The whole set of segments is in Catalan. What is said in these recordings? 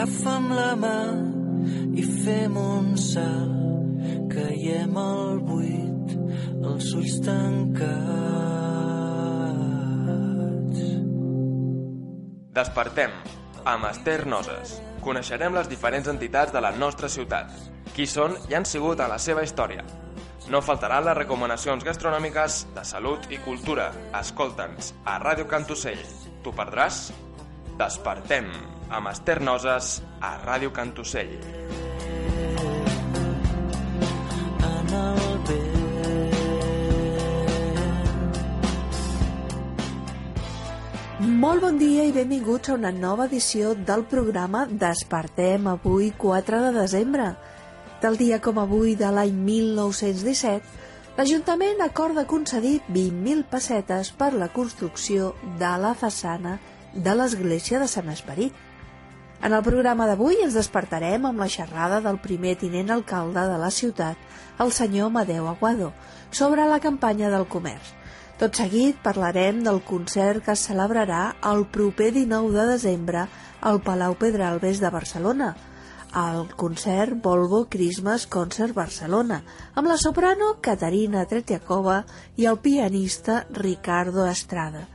Agafa'm la mà i fem un salt, caiem al buit, els ulls tancats. Despertem amb Esther Noses. Coneixerem les diferents entitats de la nostra ciutat, qui són i han sigut a la seva història. No faltaran les recomanacions gastronòmiques de salut i cultura. Escolta'ns a Ràdio Cantocell. T'ho perdràs? Despertem amb Esther Noses a Ràdio Cantocell. Molt bon dia i benvinguts a una nova edició del programa Despertem avui 4 de desembre. Del dia com avui de l'any 1917, l'Ajuntament acorda concedir 20.000 pessetes per la construcció de la façana de l'Església de Sant Esperit. En el programa d'avui ens despertarem amb la xerrada del primer tinent alcalde de la ciutat, el senyor Amadeu Aguado, sobre la campanya del comerç. Tot seguit parlarem del concert que es celebrarà el proper 19 de desembre al Palau Pedralbes de Barcelona, el concert Volvo Christmas Concert Barcelona, amb la soprano Caterina Tretiakova i el pianista Ricardo Estrada.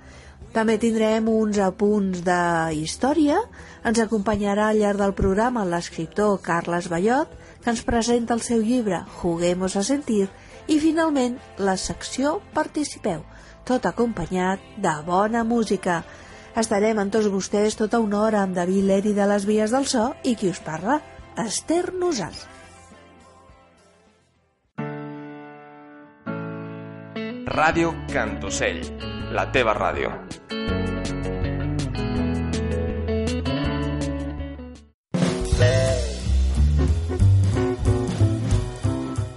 També tindrem uns apunts de història. Ens acompanyarà al llarg del programa l'escriptor Carles Ballot, que ens presenta el seu llibre Juguemos a sentir, i finalment la secció Participeu, tot acompanyat de bona música. Estarem amb tots vostès tota una hora amb David Leri de les Vies del So i qui us parla, Esther Nosàs. Ràdio Cantocell, la teva ràdio.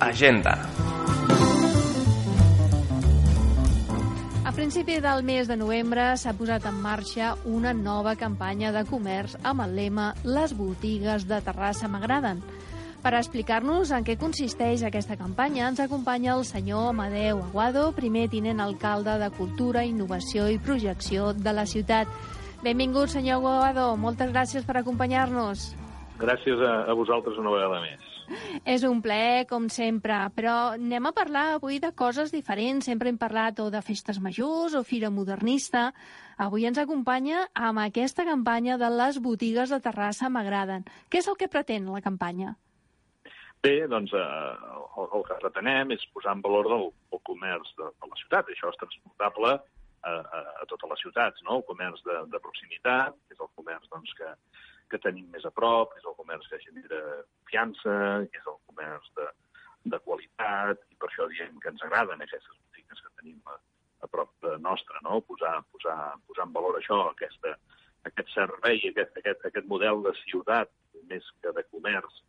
Agenda. A principi del mes de novembre s'ha posat en marxa una nova campanya de comerç amb el lema Les botigues de Terrassa m'agraden. Per explicar-nos en què consisteix aquesta campanya ens acompanya el senyor Amadeu Aguado, primer tinent alcalde de Cultura, Innovació i Projecció de la ciutat. Benvingut, senyor Aguado. Moltes gràcies per acompanyar-nos. Gràcies a, a vosaltres una vegada més. És un plaer, com sempre, però anem a parlar avui de coses diferents. Sempre hem parlat o de festes majors o fira modernista. Avui ens acompanya amb aquesta campanya de les botigues de Terrassa m'agraden. Què és el que pretén la campanya? Bé, doncs eh, el, el que pretenem és posar en valor del, el comerç de, de la ciutat. Això és transportable a, a, a totes les ciutats, no? El comerç de, de proximitat, que és el comerç doncs, que, que tenim més a prop, és el comerç que genera confiança, que és el comerç de, de qualitat, i per això diem que ens agraden aquestes botigues que tenim a, a prop de nostra, no? posar, posar, posar en valor això, aquesta, aquest servei, aquest, aquest, aquest model de ciutat, més que de comerç,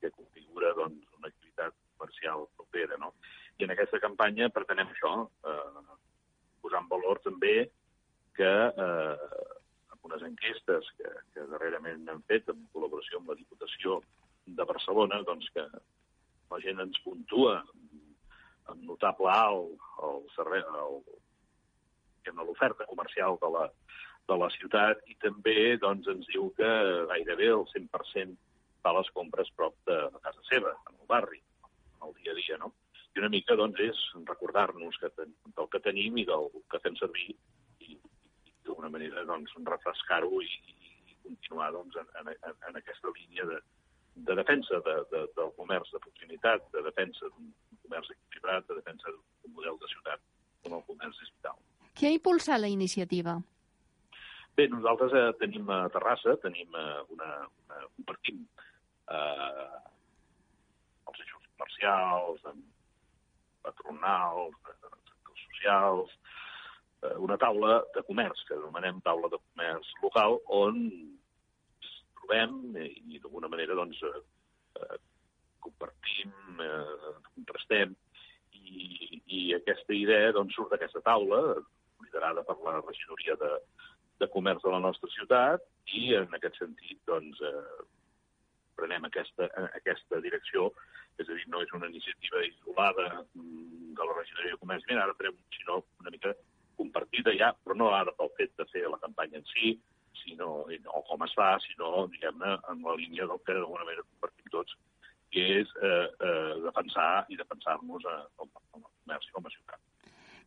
que configura doncs, una activitat comercial propera. No? I en aquesta campanya pretenem això, eh, posar en valor també que eh, unes enquestes que, que darrerament hem fet en col·laboració amb la Diputació de Barcelona, doncs que la gent ens puntua amb notable alt el servei, el, l'oferta comercial de la, de la ciutat i també doncs, ens diu que gairebé el 100% fa les compres prop de, casa seva, en el barri, el dia a dia, no? I una mica doncs, és recordar-nos que ten, del que tenim i del que fem servir d'alguna manera doncs, refrescar-ho i, i continuar doncs, en, en, en aquesta línia de, de defensa de, de, del comerç de proximitat, de defensa d'un comerç equilibrat, de defensa d'un model de ciutat com el comerç digital. Qui ha impulsat la iniciativa? Bé, nosaltres eh, tenim a Terrassa, tenim eh, una, una, compartim eh, els eixos comercials, amb patronals, sectors socials, una taula de comerç, que anomenem taula de comerç local, on trobem i, d'alguna manera doncs, eh, compartim, eh, contrastem, i, i aquesta idea doncs, surt d'aquesta taula, liderada per la regidoria de, de comerç de la nostra ciutat, i en aquest sentit doncs, eh, prenem aquesta, aquesta direcció, és a dir, no és una iniciativa isolada, Secretaria de Comerç, mira, ara farem, si no, una mica compartida ja, però no ara pel fet de fer la campanya en si, sinó, o com es fa, sinó, diguem-ne, en la línia del que d'alguna manera compartim tots, que és eh, eh, defensar i defensar-nos eh, com, a comerç i com a ciutat.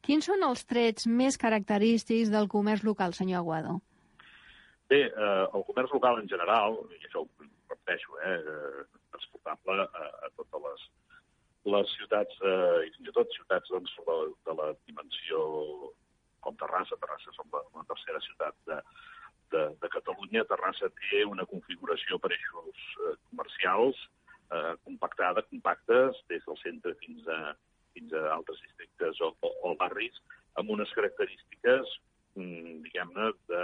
Quins són els trets més característics del comerç local, senyor Aguado? Bé, eh, el comerç local en general, i això ho repeteixo, eh, eh, transportable a, a totes les, les ciutats, eh, i fins i tot ciutats doncs, de, de la dimensió com Terrassa. Terrassa és la, la tercera ciutat de, de, de Catalunya. Terrassa té una configuració per eixos eh, comercials eh, compactada, compactes, des del centre fins a, fins a altres districtes o, o, o barris, amb unes característiques, mm, diguem-ne, de,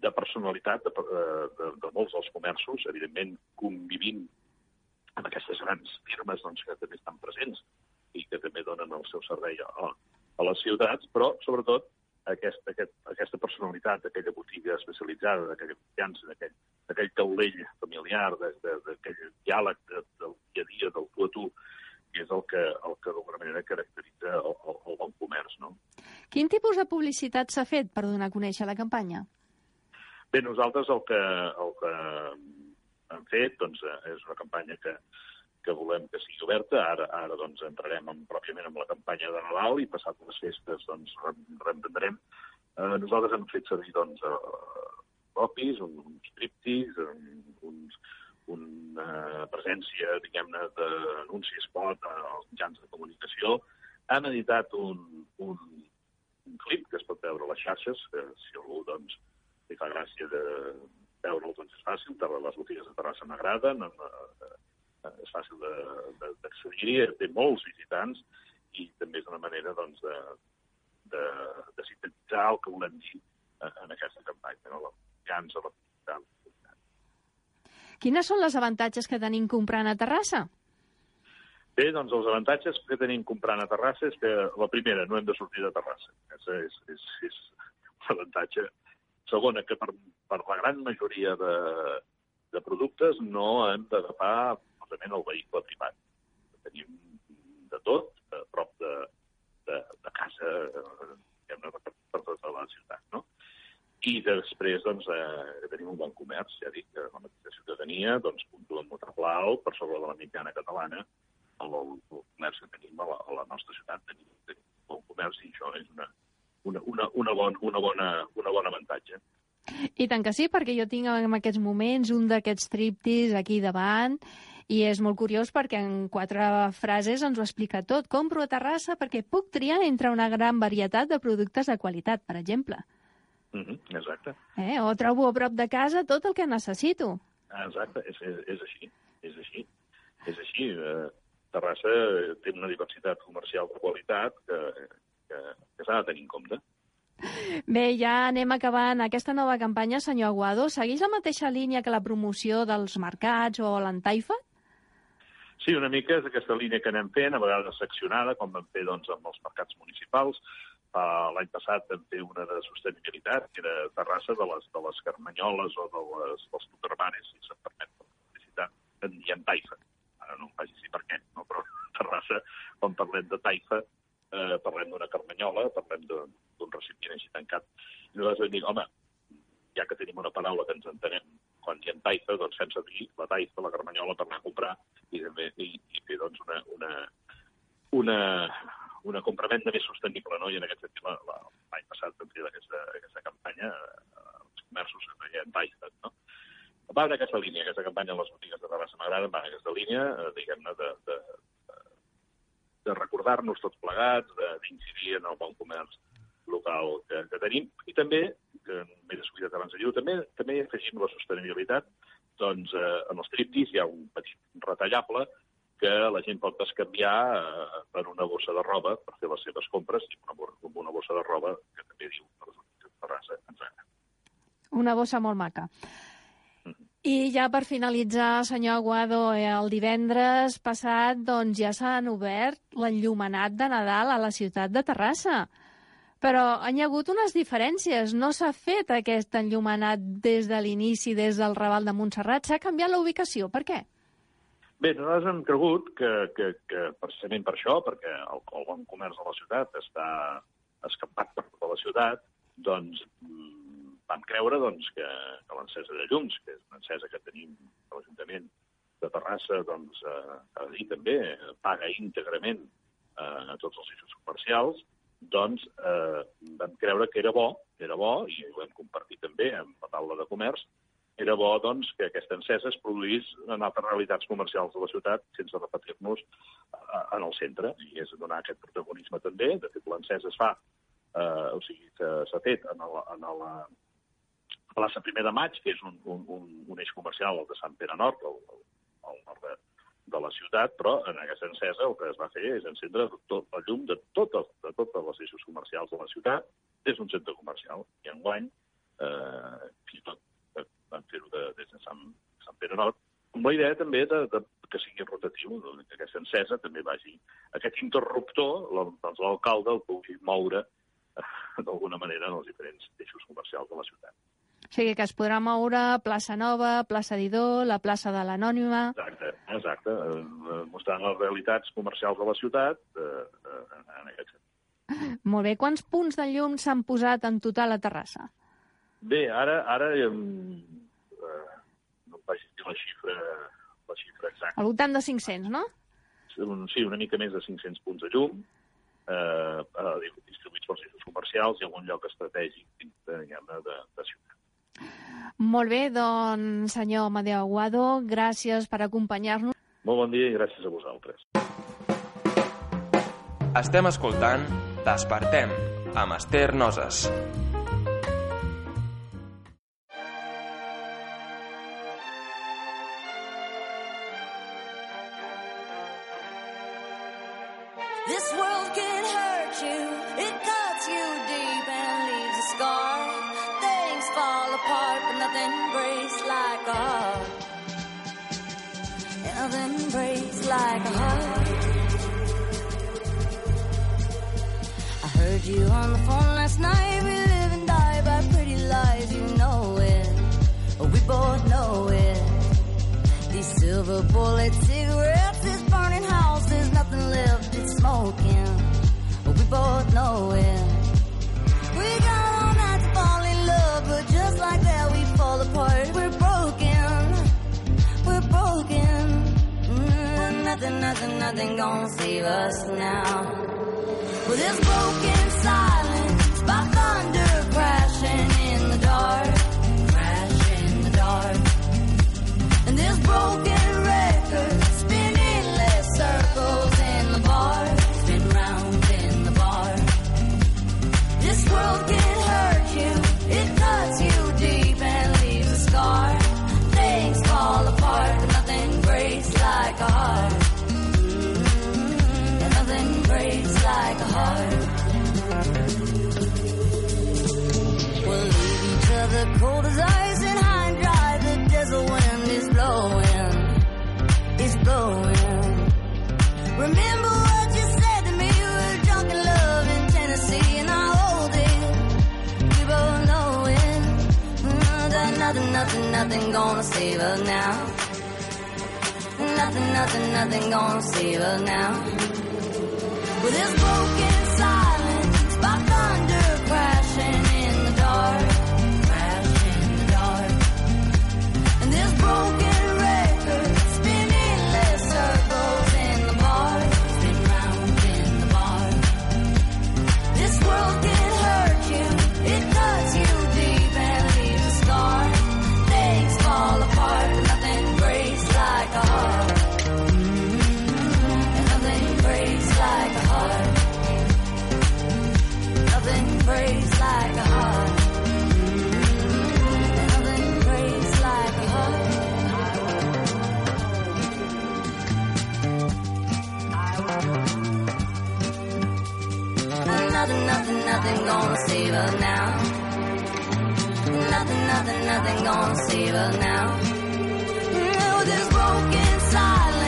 de personalitat de, de, de molts dels comerços, evidentment convivint amb aquestes grans firmes doncs, que també estan presents i que també donen el seu servei a, a les ciutats, però sobretot aquest, aquest, aquesta personalitat d'aquella botiga especialitzada, d'aquella confiança, d'aquell, d'aquell taulell familiar, d'aquell diàleg de, del dia a dia, del tu a tu, que és el que, el que d'alguna manera caracteritza el, el, el bon comerç. No? Quin tipus de publicitat s'ha fet per donar a conèixer la campanya? Bé, nosaltres el que, el que hem fet doncs, eh, és una campanya que, que volem que sigui oberta. Ara, ara doncs, entrarem en, pròpiament amb la campanya de Nadal i passat les festes doncs, reemprendrem. Eh, nosaltres hem fet servir doncs, eh, copis, un, uns triptis, uns, una presència, diguem-ne, d'anunci spot als mitjans de comunicació. Hem editat un, un, un clip que es pot veure a les xarxes, que si algú doncs, li fa gràcia de veure'l, doncs és fàcil, les botigues de Terrassa m'agraden, és fàcil d'accedir-hi, té molts visitants i també és una manera doncs, de, de, de sintetitzar el que volem dir en aquesta campanya, no? la confiança, la. Quines són les avantatges que tenim comprant a Terrassa? Bé, doncs els avantatges que tenim comprant a Terrassa és que la primera, no hem de sortir de Terrassa. És, és, és, és un avantatge Segona, que per, per la gran majoria de, de productes no hem d'agafar precisament el vehicle privat. Tenim de tot a prop de, de, de casa, diguem per, per tota la ciutat, no? I després, doncs, eh, tenim un bon comerç, ja dic, que la mateixa ciutadania, doncs, puntuen notable alt per sobre de la mitjana catalana, el, el, comerç que tenim a la, a la nostra ciutat, tenim, tenim un bon comerç i això és una, una, una, una, bon, una, bona, una bona avantatge. I tant que sí, perquè jo tinc en aquests moments un d'aquests triptis aquí davant i és molt curiós perquè en quatre frases ens ho explica tot. Compro a Terrassa perquè puc triar entre una gran varietat de productes de qualitat, per exemple. Mm -hmm, exacte. Eh? O trobo a prop de casa tot el que necessito. Exacte, és, és, és així, és així. És així. Eh, Terrassa té una diversitat comercial de qualitat que, que, que s'ha de tenir en compte. Bé, ja anem acabant aquesta nova campanya, senyor Aguado. Segueix la mateixa línia que la promoció dels mercats o l'Antaifa? Sí, una mica és aquesta línia que anem fent, a vegades seccionada, com vam fer doncs, amb els mercats municipals. Uh, L'any passat vam fer una de sostenibilitat, que era Terrassa de les, de les carmanyoles o de les, dels tutermanes, si se'm permet la publicitat, en taifa. No em faci si per què, no? però Terrassa, quan parlem de taifa, eh, parlem d'una carmanyola, parlem d'un recipient així tancat. I nosaltres vam dir, home, ja que tenim una paraula que ens entenem quan diem taifa, doncs fem servir la taifa, la carmanyola, per anar a comprar i, també, i, i fer doncs, una, una, una, una compravenda més sostenible, no? I en aquest sentit, l'any passat vam fer aquesta, aquesta campanya, eh, els comerços que feien taifa, no? Va en aquesta línia, aquesta campanya en les botigues de Terrassa m'agrada, va en aquesta línia, eh, diguem-ne, de, de, de recordar-nos tots plegats, d'incidir en el bon comerç local que, que tenim, i també, que m'he descuidat abans de dir també, també afegim la sostenibilitat, doncs eh, en els triptis hi ha un petit retallable que la gent pot descanviar eh, per una bossa de roba per fer les seves compres i una, una bossa de roba que també diu que Terrassa ens agrada. Una bossa molt maca. I ja per finalitzar, senyor Aguado, eh, el divendres passat doncs, ja s'han obert l'enllumenat de Nadal a la ciutat de Terrassa. Però han hi ha hagut unes diferències. No s'ha fet aquest enllumenat des de l'inici, des del Raval de Montserrat. S'ha canviat la ubicació. Per què? Bé, nosaltres hem cregut que, que, que precisament per això, perquè el, el bon comerç de la ciutat està escampat per tota la ciutat, doncs mm, vam creure doncs, que, que l'encesa de llums, que és una encesa que tenim a l'Ajuntament de Terrassa, doncs, eh, de dir també, paga íntegrament eh, a tots els eixos comercials, doncs eh, vam creure que era bo, era bo, i ho hem compartit també amb la taula de comerç, era bo doncs, que aquesta encesa es produís en altres realitats comercials de la ciutat sense repetir-nos eh, en el centre. I és donar aquest protagonisme també. De fet, l'encesa es fa, eh, o sigui, s'ha fet en la, en la plaça Primer de Maig, que és un, un, un, un eix comercial, el de Sant Pere Nord, al, al nord de, de la ciutat, però en aquesta encesa el que es va fer és encendre tot, la llum de totes, de totes les eixos comercials de la ciutat des d'un centre comercial. I enguany, eh, fins i tot van fer-ho de, des de Sant, Sant Pere Nord, amb la idea també de, de, que sigui rotatiu, que aquesta encesa també vagi... Aquest interruptor, l'alcalde el pugui moure eh, d'alguna manera en els diferents eixos comercials de la ciutat. O sigui que es podrà moure plaça Nova, plaça Didó, la plaça de l'Anònima... Exacte, exacte, eh, mostrant les realitats comercials de la ciutat eh, eh, en aquest sentit. Molt bé. Quants punts de llum s'han posat en total a Terrassa? Bé, ara, ara eh, no em vaig dir la xifra, la xifra exacta. Al voltant de 500, no? Sí, una mica més de 500 punts de llum, eh, eh, distribuïts pels eixos comercials i algun lloc estratègic de, de, de ciutat. Molt bé, doncs, senyor Amadeu Aguado, gràcies per acompanyar-nos. Molt bon dia i gràcies a vosaltres. Estem escoltant Despertem, amb Esther Noses. Heard you on the phone last night. We live and die by pretty lies, you know it. We both know it. These silver bullet cigarettes, this burning house, there's nothing left, it's smoking. We both know it. We got all night to fall in love, but just like that we fall apart. We're broken, we're broken. Mm, nothing, nothing, nothing gonna save us now broken nothing, nothing, gonna save us now. Nothing, nothing, nothing gonna save us now. With this broken us now. Nothing, nothing, nothing gonna save us now. No, this broken silence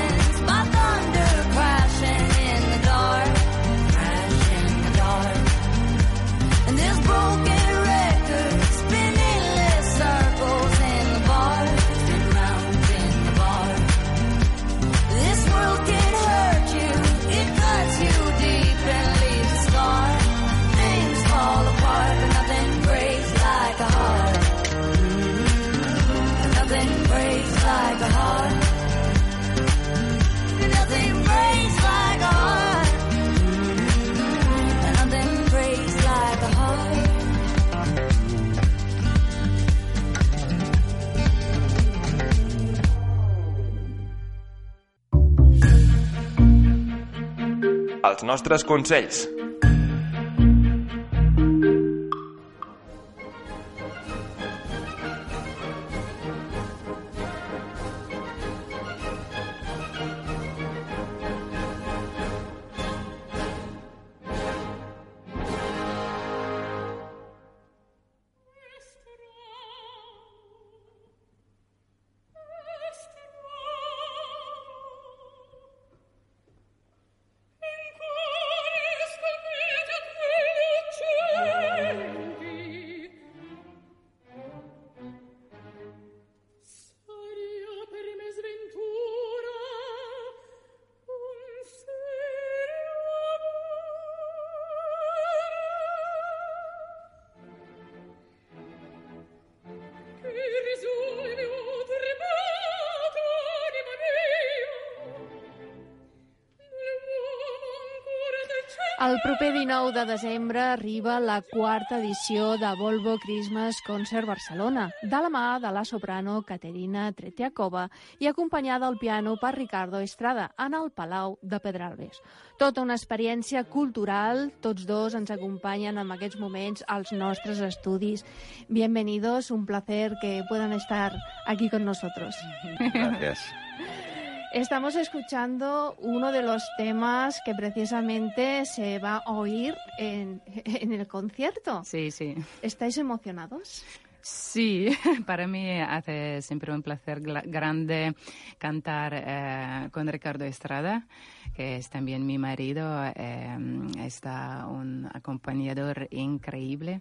els nostres consells. 9 de desembre arriba la quarta edició de Volvo Christmas Concert Barcelona, de la mà de la soprano Caterina Tretiakova i acompanyada al piano per Ricardo Estrada en el Palau de Pedralbes. Tota una experiència cultural, tots dos ens acompanyen en aquests moments als nostres estudis. Bienvenidos, un placer que puedan estar aquí con nosotros. Gracias. Estamos escuchando uno de los temas que precisamente se va a oír en, en el concierto. Sí, sí. ¿Estáis emocionados? Sí, para mí hace siempre un placer grande cantar eh, con Ricardo Estrada, que es también mi marido. eh, está un acompañador increíble.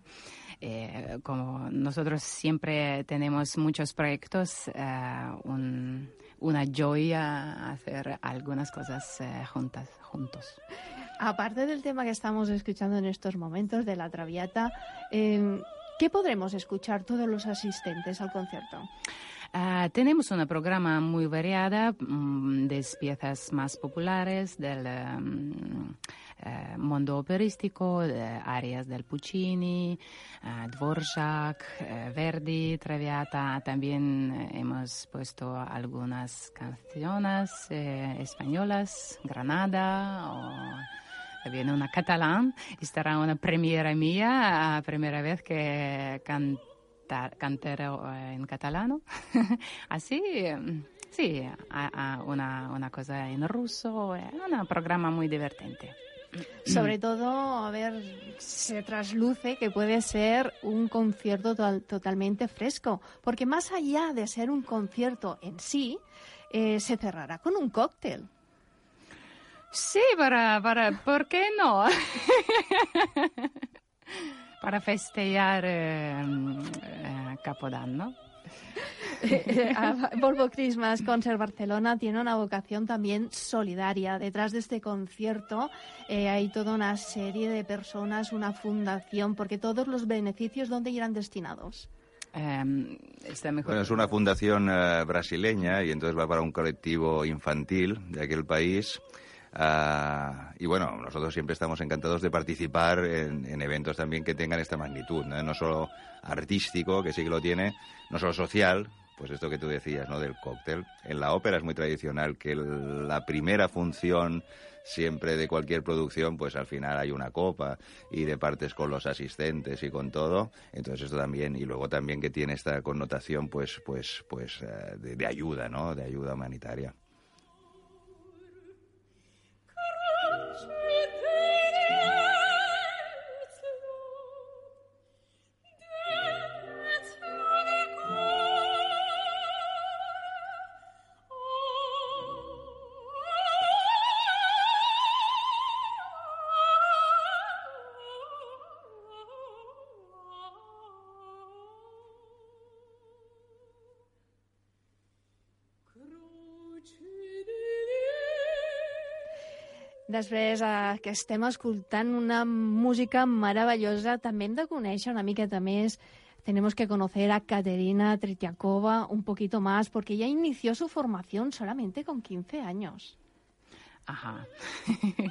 Eh, como nosotros siempre tenemos muchos proyectos, eh, un- una joya hacer algunas cosas eh, juntas, juntos. Aparte del tema que estamos escuchando en estos momentos de la Traviata, eh, ¿qué podremos escuchar todos los asistentes al concierto? Ah, tenemos un programa muy variada mm, de piezas más populares del em, eh, mundo operístico, de áreas del Puccini, ah, Dvorak, eh, Verdi, Traviata. También eh, hemos puesto algunas canciones eh, españolas, Granada o viene una catalán. Estará una premiera mía, primera vez que cantar, eh, en catalano. Así, eh, sí, una, una cosa en ruso, eh, un programa muy divertente. Sobre todo, a ver, se trasluce que puede ser un concierto to- totalmente fresco, porque más allá de ser un concierto en sí, eh, se cerrará con un cóctel. Sí, para, para, ¿por qué no? para festejar eh, eh, Capodanno. A- Volvo Christmas Concert Barcelona tiene una vocación también solidaria. Detrás de este concierto eh, hay toda una serie de personas, una fundación, porque todos los beneficios, ¿dónde irán destinados? Eh, está mejor. Bueno, es una fundación eh, brasileña y entonces va para un colectivo infantil de aquel país. Ah, y bueno, nosotros siempre estamos encantados de participar en, en eventos también que tengan esta magnitud, ¿no? no solo artístico, que sí que lo tiene, no solo social, pues esto que tú decías, ¿no? Del cóctel. En la ópera es muy tradicional que la primera función siempre de cualquier producción, pues al final hay una copa y de partes con los asistentes y con todo. Entonces esto también, y luego también que tiene esta connotación, pues, pues, pues eh, de, de ayuda, ¿no? De ayuda humanitaria. Després eh, que estem escoltant una música meravellosa, també hem de conèixer una miqueta més. Tenemos que conocer a Caterina Tretiakova un poquito más, porque ella inició su formación solamente con 15 años. Ajá.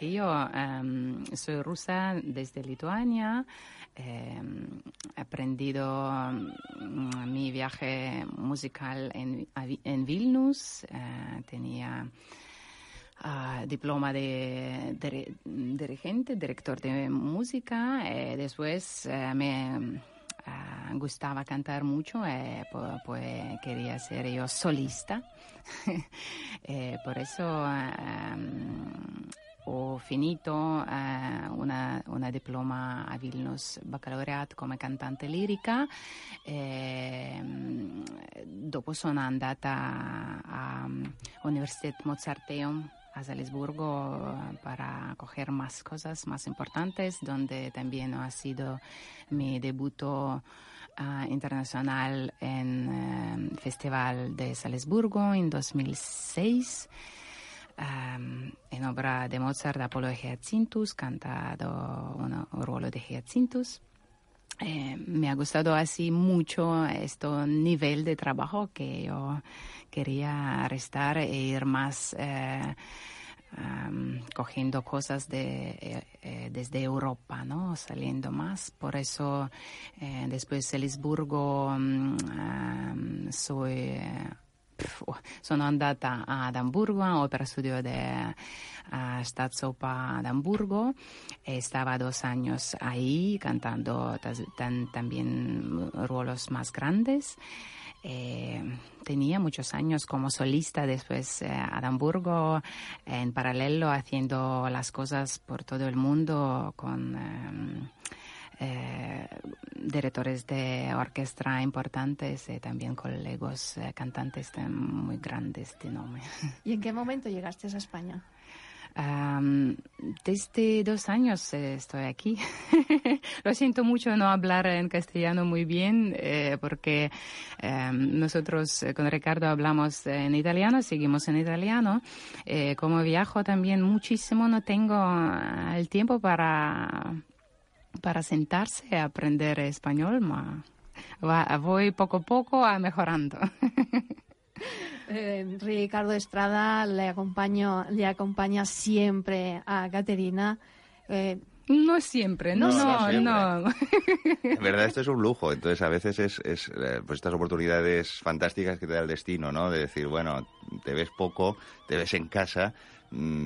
Yo em, soy rusa desde Lituania. em, he aprendido mm, mi viaje musical en, en Vilnius. eh, tenía ah, diploma de, dirigente, director de música. Y después eh, me uh, gustaba cantar mucho e poi, poi quería ser yo solista. e por eso um, finito uh, una, una, diploma a Vilnius baccalaureato come cantante lirica e um, dopo sono andata all'Università Mozarteum a Salisburgo para coger más cosas más importantes, donde también ha sido mi debut uh, internacional en el Festival de Salisburgo en 2006. Um, en obra de Mozart, Apolo de Hyacinthus, cantado un, ruolo de Hyacinthus. Eh, me ha gustado así mucho este nivel de trabajo que yo quería restar e ir más eh, cogiendo cosas de, eh, desde Europa, ¿no? Saliendo más. Por eso después de Salisburgo um, soy sono andata ad Hamburgo Opera Studio de uh, Staatsoper de Hamburgo. Estaba dos años ahí cantando tan, también roles más grandes. Eh, tenía muchos años como solista después eh, a Hamburgo, en paralelo haciendo las cosas por todo el mundo con eh, eh, directores de orquesta importantes y también colegas eh, cantantes muy grandes de nombre. ¿Y en qué momento llegaste a España? Um, desde dos años eh, estoy aquí. Lo siento mucho no hablar en castellano muy bien eh, porque eh, nosotros con Ricardo hablamos en italiano, seguimos en italiano. como viajo también muchísimo, no tengo el tiempo para, para sentarse a aprender español. Ma va, voy poco a poco a mejorando. Eh, Ricardo Estrada le, acompaño, le acompaña siempre a Caterina. Eh, no siempre, no, no, no. En verdad, esto es un lujo. Entonces, a veces es, es eh, pues estas oportunidades fantásticas que te da el destino, ¿no? De decir, bueno, te ves poco, te ves en casa,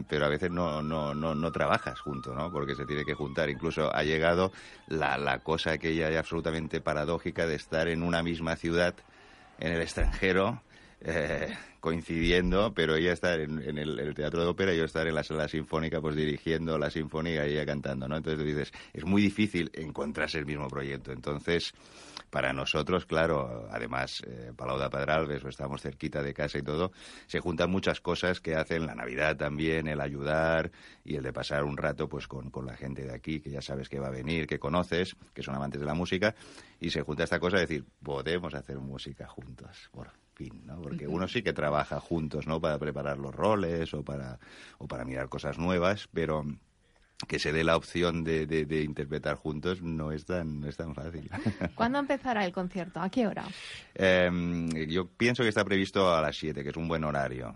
pero a veces no, no, no, no trabajas junto, ¿no? Porque se tiene que juntar. Incluso ha llegado la, la cosa aquella absolutamente paradójica de estar en una misma ciudad, en el extranjero, eh, coincidiendo, pero ella está en, el, Teatro de Ópera y yo estar en la sala sinfónica pues dirigiendo la sinfonía y ella cantando, ¿no? Entonces dices, es muy difícil encontrarse el mismo proyecto. Entonces, para nosotros, claro, además, eh, Palau de Pedralbes, o estamos cerquita de casa y todo, se juntan muchas cosas que hacen la Navidad también, el ayudar y el de pasar un rato pues con, con la gente de aquí, que ya sabes que va a venir, que conoces, que son amantes de la música, y se junta esta cosa de decir, podemos hacer música juntos. Bueno, ¿no? Porque uno sí que trabaja juntos, ¿no? Para preparar los roles o para, o para mirar cosas nuevas, pero que se dé la opción de, de, interpretar juntos no es tan, no es tan fácil. ¿Cuándo empezará el concierto? ¿A qué hora? Em, yo pienso que está previsto a las 7, que es un buen horario.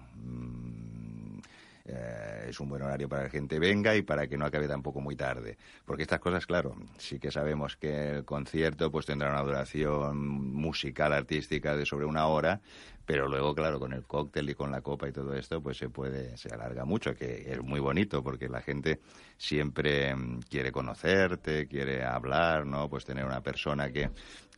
Eh, es un buen horario para que la gente venga y para que no acabe tampoco muy tarde. Porque estas cosas, claro, sí que sabemos que el concierto pues tendrá una duración musical, artística de sobre una hora, pero luego, claro, con el cóctel y con la copa y todo esto, pues se puede, se alarga mucho, que es muy bonito porque la gente siempre mm, quiere conocerte, quiere hablar, ¿no? Pues tener una persona que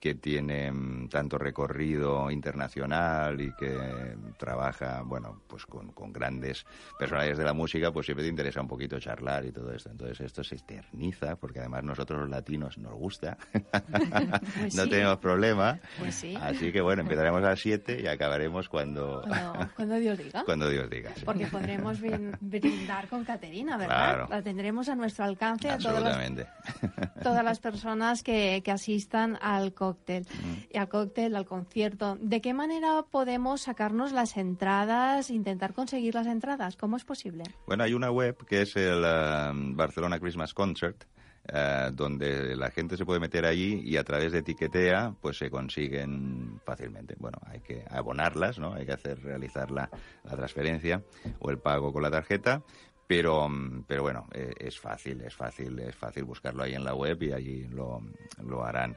que tiene mm, tanto recorrido internacional y que trabaja, bueno, pues con, grandes personalidades de la música, pues siempre te interesa un poquito charlar y todo esto. Entonces esto se eterniza, porque además nosotros los latinos nos gusta, pues no tenemos problema. Pues Así que bueno, empezaremos a las 7 y acabaremos cuando... Cuando, Dios diga. Cuando Dios diga. Porque podremos brindar con Caterina, ¿verdad? La tendremos a nuestro alcance a todas las, todas las personas que, que asistan al cóctel, y al cóctel, al concierto. ¿De qué manera podemos sacarnos las entradas, intentar conseguir las entradas? ¿Cómo es posible? Bueno, hay una web que es el um, Barcelona Christmas Concert, uh, donde la gente se puede meter allí y a través de etiquetea pues se consiguen fácilmente. Bueno, hay que abonarlas, ¿no? Hay que hacer realizar la, la transferencia o el pago con la tarjeta, pero, um, pero bueno, eh, es fácil, es fácil, es fácil buscarlo ahí en la web y allí lo, lo harán.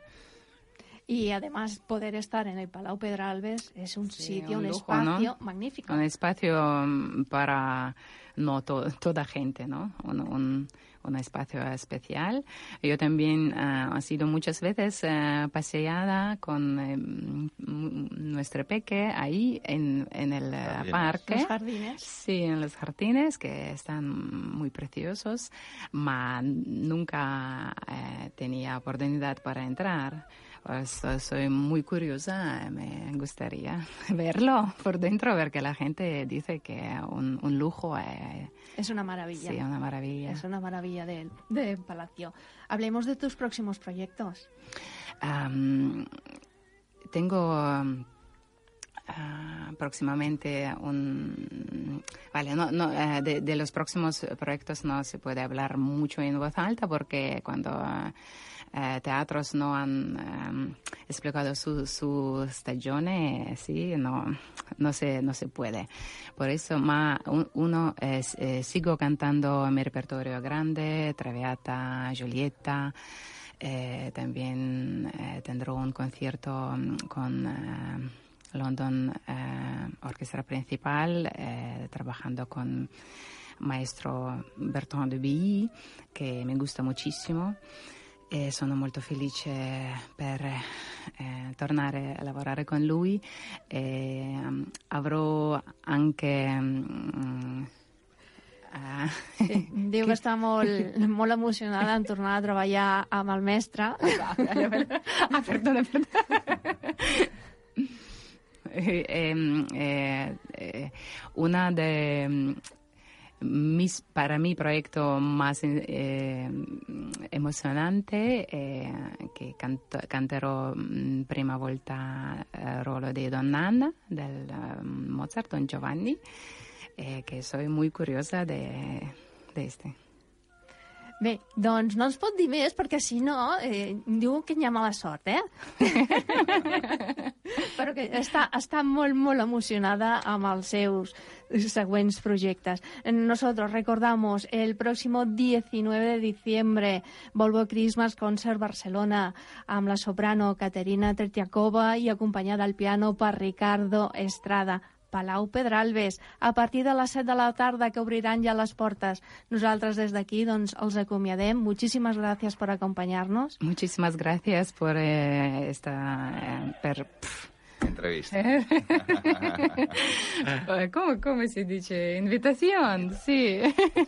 Y además poder estar en el Palau Pedralbes es un Sí, sitio, un un, lujo, espacio ¿no? magnífico. Un espacio mm, para no to- toda gente, ¿no? Un, un- un espacio especial. Yo también ah, he sido muchas veces ah, paseada con eh, mm, nuestro peque ahí en, en el eh, Jardines. parque. Los jardines. Sí, en los jardines que están muy preciosos, pero nunca eh, tenía oportunidad para entrar. Pues, soy muy curiosa, me gustaría verlo por dentro, porque la gente dice que un, un lujo, eh, Es una maravilla. sí, una maravilla. Es una maravilla del del Palacio. Hablemos de tus próximos proyectos. Tengo am, próximamente un... Vale, no, no, de, de los próximos proyectos no se puede hablar mucho en voz alta porque cuando eh, teatros no han em, explicado su, su stagione, sí, no, no, se, no se puede. Por eso ma, un- uno eh, sigo cantando mi repertorio grande, Traviata, Giulietta, eh, también eh, tendré un concierto mm, con eh, London Orquestra Principal, trabajando con maestro Bertrand Billy, che mi gusta moltissimo. E sono molto felice per eh, tornare a lavorare con lui. E, mm, avrò anche mm, eh, Sí, diu que està molt, molt emocionada en tornar a treballar amb el mestre. ah, perdona, perdona. Eh, eh, eh, una de mm, mis, para mi proyecto más eh, emocionante eh, che canto, canterò mm, prima volta il ruolo di Donna Anna del eh, Mozart, Don Giovanni, eh, che soy muy curiosa de, de este. Bé, doncs no ens pot dir més perquè si no eh, diu que hi ha mala sort, eh? Però que està, està molt, molt emocionada amb els seus següents projectes. Nosotros recordamos el próximo 19 de diciembre Volvo Christmas Concert Barcelona amb la soprano Caterina Tertiakova i acompanyada al piano per Ricardo Estrada. Palau Pedralbes, a partir de les 7 de la tarda que obriran ja les portes. Nosaltres des d'aquí doncs, els acomiadem. Muchísimas gracias por acompañarnos. Muchísimas gracias por eh, esta eh, per, pff, Entrevista. ¿Cómo, ¿Cómo se dice? Invitación, sí.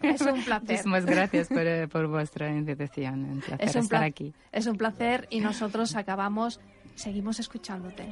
Es un placer. Muchísimas gracias por, eh, por vuestra invitación. Un placer Es un, estar pla- aquí. es un placer y nosotros acabamos, seguimos escuchándote.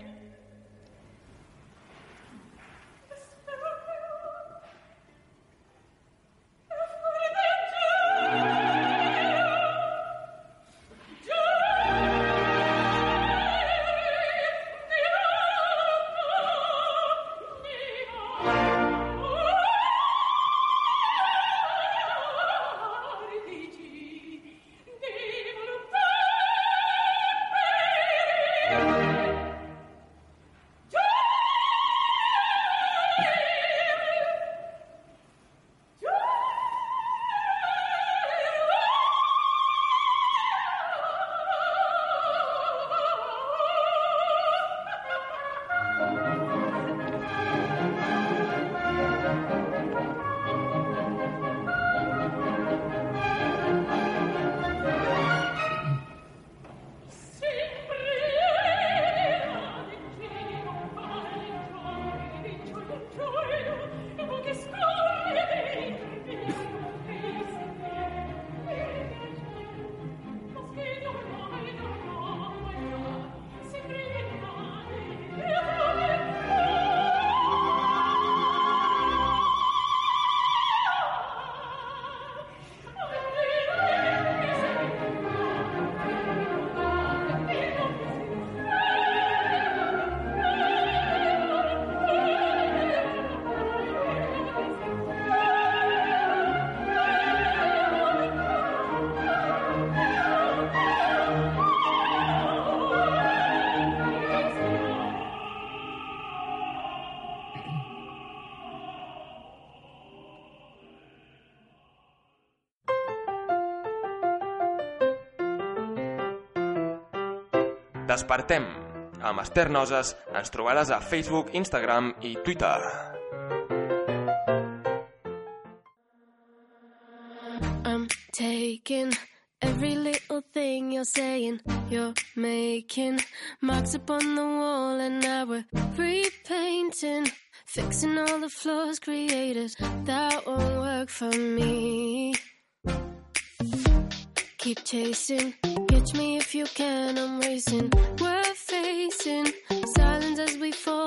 Despertem! Amb Esther Noses ens trobaràs a Facebook, Instagram i Twitter. I'm taking every little thing you're saying. You're making marks upon the wall, and now we're repainting, fixing all the flaws created. That won't work for me. Keep chasing, catch me if you can. I'm racing, we're facing silence as we fall,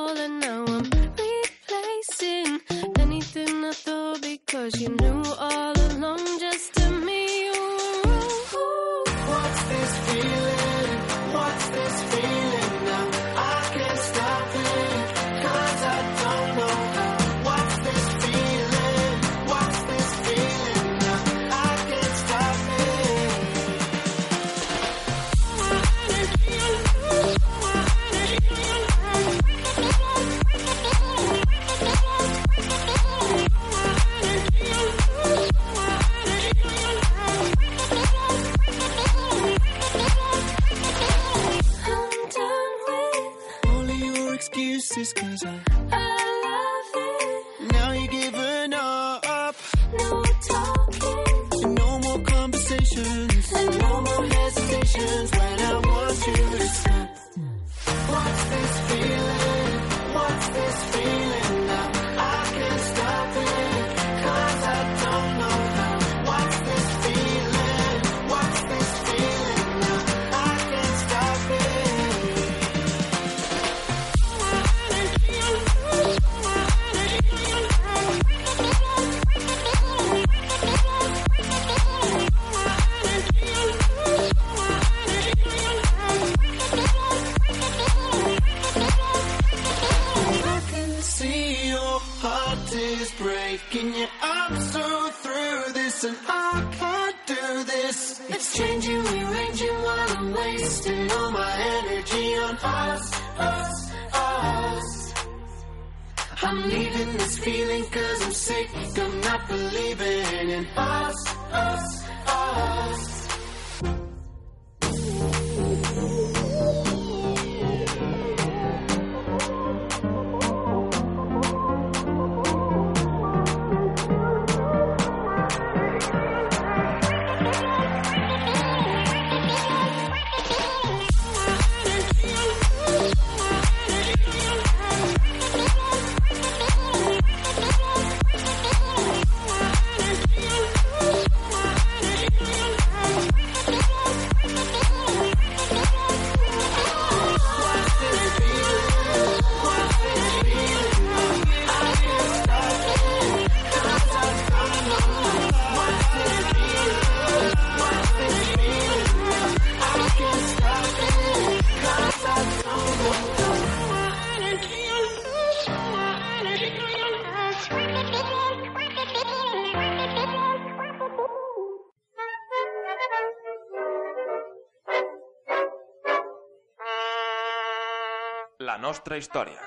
nostra història.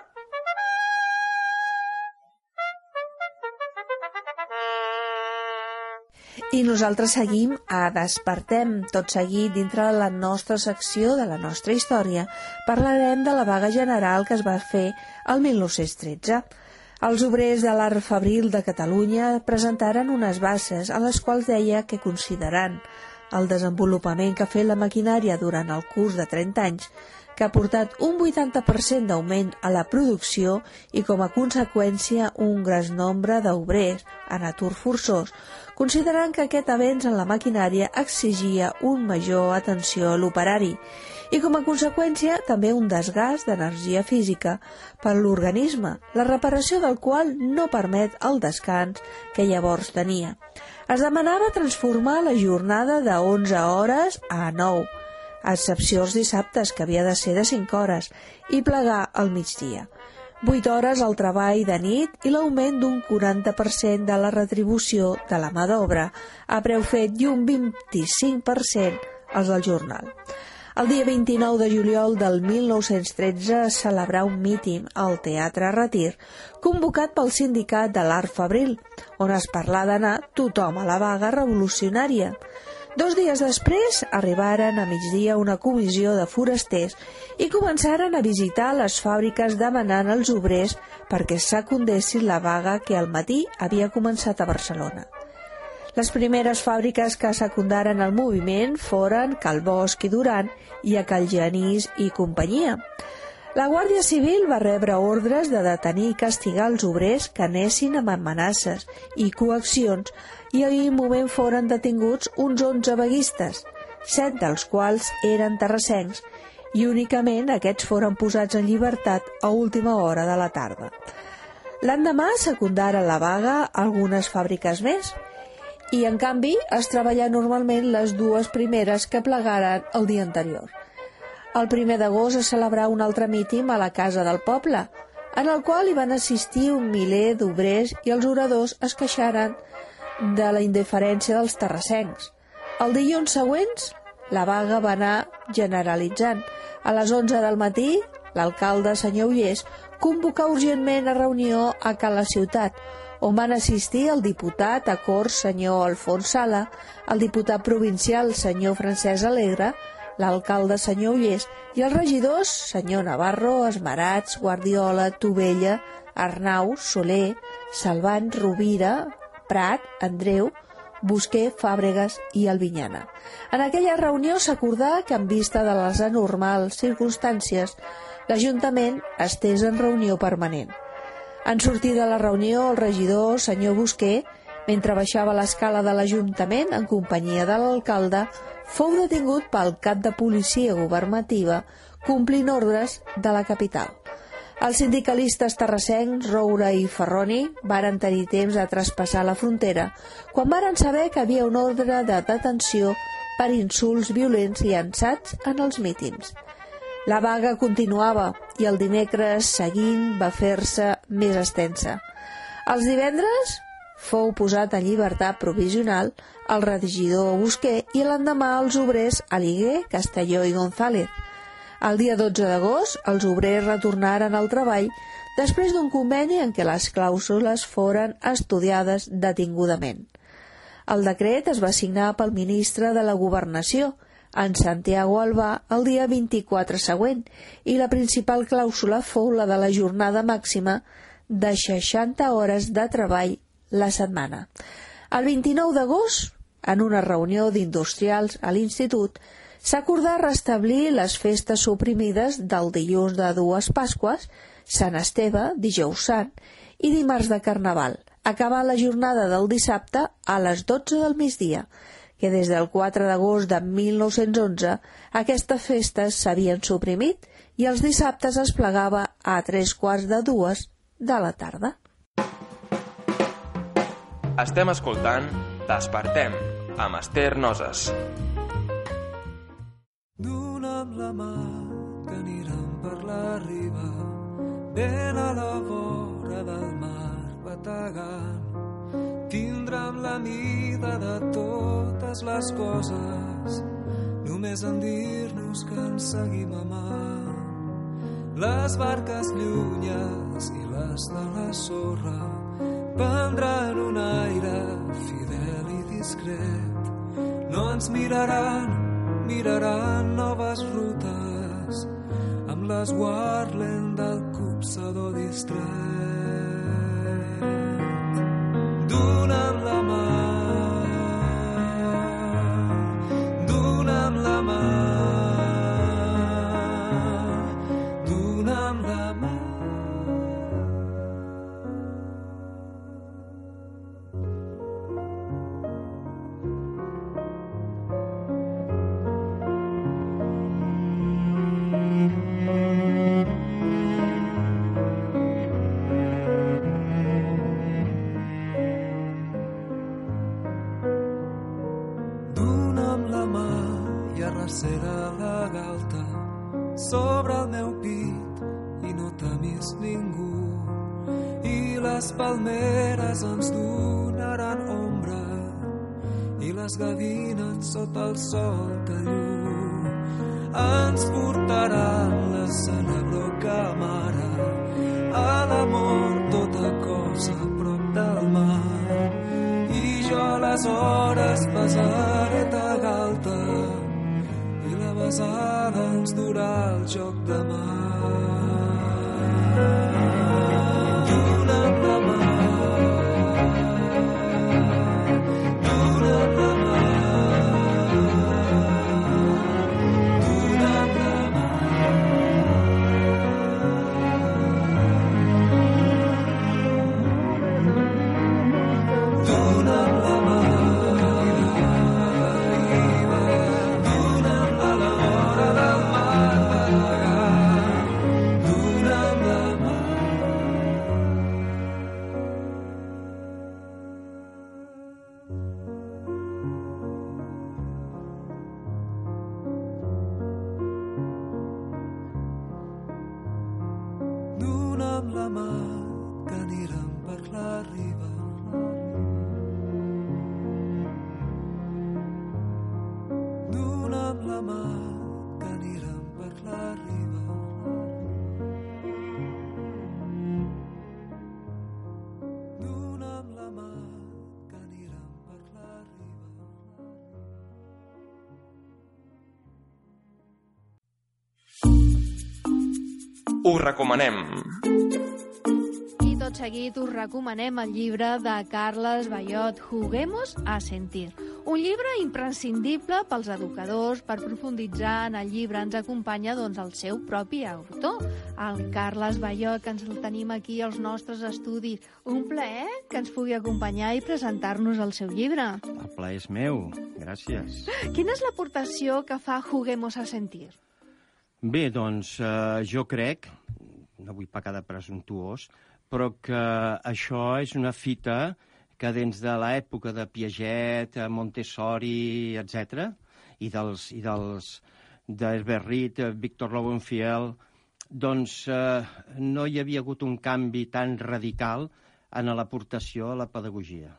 I nosaltres seguim a Despertem, tot seguit dintre de la nostra secció de la nostra història. Parlarem de la vaga general que es va fer el 1913. Els obrers de l'Art Fabril de Catalunya presentaren unes bases a les quals deia que considerant el desenvolupament que ha fet la maquinària durant el curs de 30 anys, que ha portat un 80% d'augment a la producció i com a conseqüència un gran nombre d'obrers en atur forçós, considerant que aquest avenç en la maquinària exigia un major atenció a l'operari i com a conseqüència també un desgast d'energia física per l'organisme, la reparació del qual no permet el descans que llavors tenia. Es demanava transformar la jornada de 11 hores a 9, a excepció els dissabtes, que havia de ser de 5 hores, i plegar al migdia. 8 hores al treball de nit i l'augment d'un 40% de la retribució de la mà d'obra a preu fet i un 25% als del jornal. El dia 29 de juliol del 1913 es celebrà un míting al Teatre Retir convocat pel sindicat de l'Art Fabril, on es parlà d'anar tothom a la vaga revolucionària. Dos dies després arribaren a migdia una comissió de forasters i començaren a visitar les fàbriques demanant als obrers perquè secundessin la vaga que al matí havia començat a Barcelona. Les primeres fàbriques que secundaren el moviment foren Cal Bosch i Duran i a Cal Genís i companyia. La Guàrdia Civil va rebre ordres de detenir i castigar els obrers que anessin amb amenaces i coaccions i en moment foren detinguts uns 11 vaguistes, set dels quals eren terrassencs i únicament aquests foren posats en llibertat a última hora de la tarda. L'endemà secundaren la vaga algunes fàbriques més i, en canvi, es treballà normalment les dues primeres que plegaren el dia anterior. El primer d'agost es celebrà un altre mítim a la Casa del Poble, en el qual hi van assistir un miler d'obrers i els oradors es queixaren de la indiferència dels terrassencs. El dilluns següents, la vaga va anar generalitzant. A les 11 del matí, l'alcalde, senyor Ullés, convocà urgentment a reunió a Cal la Ciutat, on van assistir el diputat a Corts, senyor Alfons Sala, el diputat provincial, senyor Francesc Alegre, l'alcalde senyor Ullés i els regidors senyor Navarro, Esmerats, Guardiola, Tovella, Arnau, Soler, Salvant, Rovira, Prat, Andreu, Busquer, Fàbregas i Albinyana. En aquella reunió s'acordà que en vista de les anormals circumstàncies l'Ajuntament estés en reunió permanent. En sortir de la reunió, el regidor, senyor Busquer, mentre baixava l'escala de l'Ajuntament en companyia de l'alcalde, fou detingut pel cap de policia governativa complint ordres de la capital. Els sindicalistes terrassencs, Roura i Ferroni, varen tenir temps de traspassar la frontera quan varen saber que havia un ordre de detenció per insults violents llançats en els mítings. La vaga continuava i el dimecres seguint va fer-se més extensa. Els divendres fou posat en llibertat provisional el regidor Busquer i l'endemà els obrers Aliguer, Castelló i González. El dia 12 d'agost, els obrers retornaren al treball després d'un conveni en què les clàusules foren estudiades detingudament. El decret es va signar pel ministre de la Governació, en Santiago Albà, el dia 24 següent, i la principal clàusula fou la de la jornada màxima de 60 hores de treball la setmana. El 29 d'agost, en una reunió d'industrials a l'Institut, s'acordà restablir les festes suprimides del dilluns de dues Pasques, Sant Esteve, dijous sant, i dimarts de Carnaval, acabar la jornada del dissabte a les 12 del migdia, que des del 4 d'agost de 1911 aquestes festes s'havien suprimit i els dissabtes es plegava a tres quarts de dues de la tarda. Estem escoltant Despertem, amb Esther Noses. Dona'm la mà que anirem per la riba ben a la vora del mar bategant tindrem la mida de totes les coses només en dir-nos que ens seguim amant les barques llunyes i les de la sorra prendran un aire fidel i discret. No ens miraran, miraran noves rutes amb l'esguarlent del copsador distret. Dona'm la mà, dona'm la mà, both soul. Us recomanem. I tot seguit us recomanem el llibre de Carles Bayot, Juguemos a sentir. Un llibre imprescindible pels educadors per profunditzar en el llibre. Ens acompanya doncs, el seu propi autor, el Carles Bayot, que ens el tenim aquí als nostres estudis. Un plaer que ens pugui acompanyar i presentar-nos el seu llibre. El plaer és meu, gràcies. Quina és l'aportació que fa Juguemos a sentir? Bé, doncs eh, jo crec, no vull pecar de presumptuós, però que això és una fita que dins de l'època de Piaget, eh, Montessori, etc i dels, i dels d'Herbert Reed, eh, Victor Lowenfield, doncs eh, no hi havia hagut un canvi tan radical en l'aportació a la pedagogia.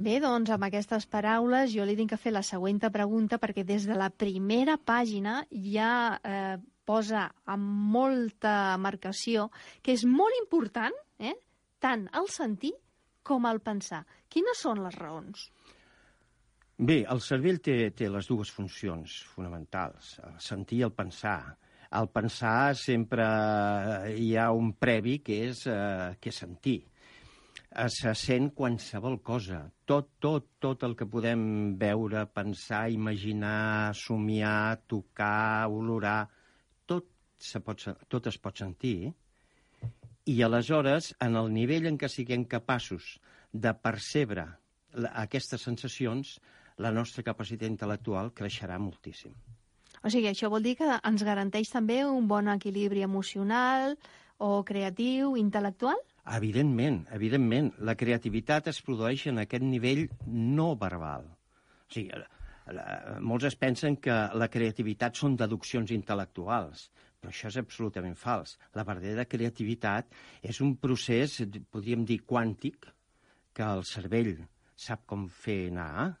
Bé, doncs, amb aquestes paraules jo li tinc que fer la següent pregunta perquè des de la primera pàgina ja eh, posa amb molta marcació que és molt important eh, tant el sentir com el pensar. Quines són les raons? Bé, el cervell té, té les dues funcions fonamentals, el sentir i el pensar. Al pensar sempre hi ha un previ que és, eh, que és sentir. Eh, Se sent qualsevol cosa. Tot, tot, tot el que podem veure, pensar, imaginar, somiar, tocar, olorar, tot, se pot, tot es pot sentir. I aleshores, en el nivell en què siguem capaços de percebre aquestes sensacions, la nostra capacitat intel·lectual creixerà moltíssim. O sigui, això vol dir que ens garanteix també un bon equilibri emocional o creatiu, intel·lectual? Evidentment, evidentment. La creativitat es produeix en aquest nivell no verbal. O sigui, molts es pensen que la creativitat són deduccions intel·lectuals, però això és absolutament fals. La verdadera creativitat és un procés, podríem dir, quàntic, que el cervell sap com fer anar,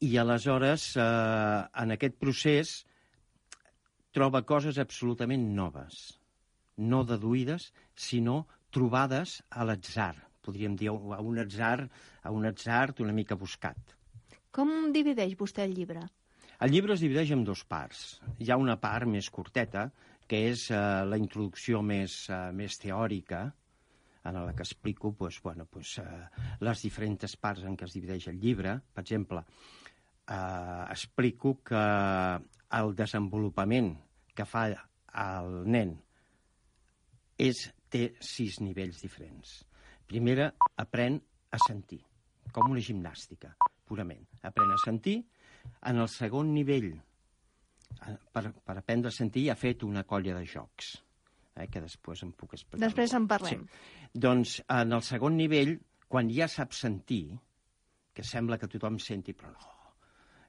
i aleshores, eh, en aquest procés, troba coses absolutament noves, no deduïdes, sinó trobades a l'atzar, podríem dir a un atzar, a un atzar una mica buscat. Com divideix vostè el llibre? El llibre es divideix en dos parts. Hi ha una part més curteta, que és eh, la introducció més, eh, més teòrica, en la que explico pues, bueno, pues, eh, les diferents parts en què es divideix el llibre. Per exemple, eh, explico que el desenvolupament que fa el nen és, té sis nivells diferents. Primera, aprèn a sentir, com una gimnàstica, purament. Aprèn a sentir. En el segon nivell, eh, per, per aprendre a sentir, ha fet una colla de jocs, eh, que després em puc explicar. Després en parlem. Sí. Doncs en el segon nivell, quan ja sap sentir, que sembla que tothom senti, però no,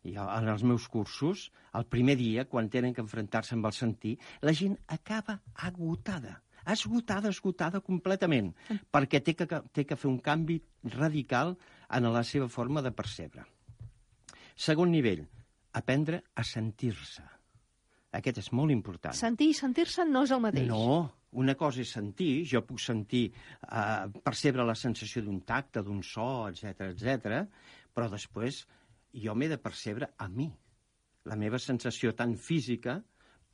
i en els meus cursos, el primer dia, quan tenen que enfrontar-se amb el sentir, la gent acaba agotada, esgotada, esgotada completament, perquè té que, té que fer un canvi radical en la seva forma de percebre. Segon nivell, aprendre a sentir-se. Aquest és molt important. Sentir i sentir-se no és el mateix. No, una cosa és sentir, jo puc sentir, eh, percebre la sensació d'un tacte, d'un so, etc etc, però després jo m'he de percebre a mi, la meva sensació tant física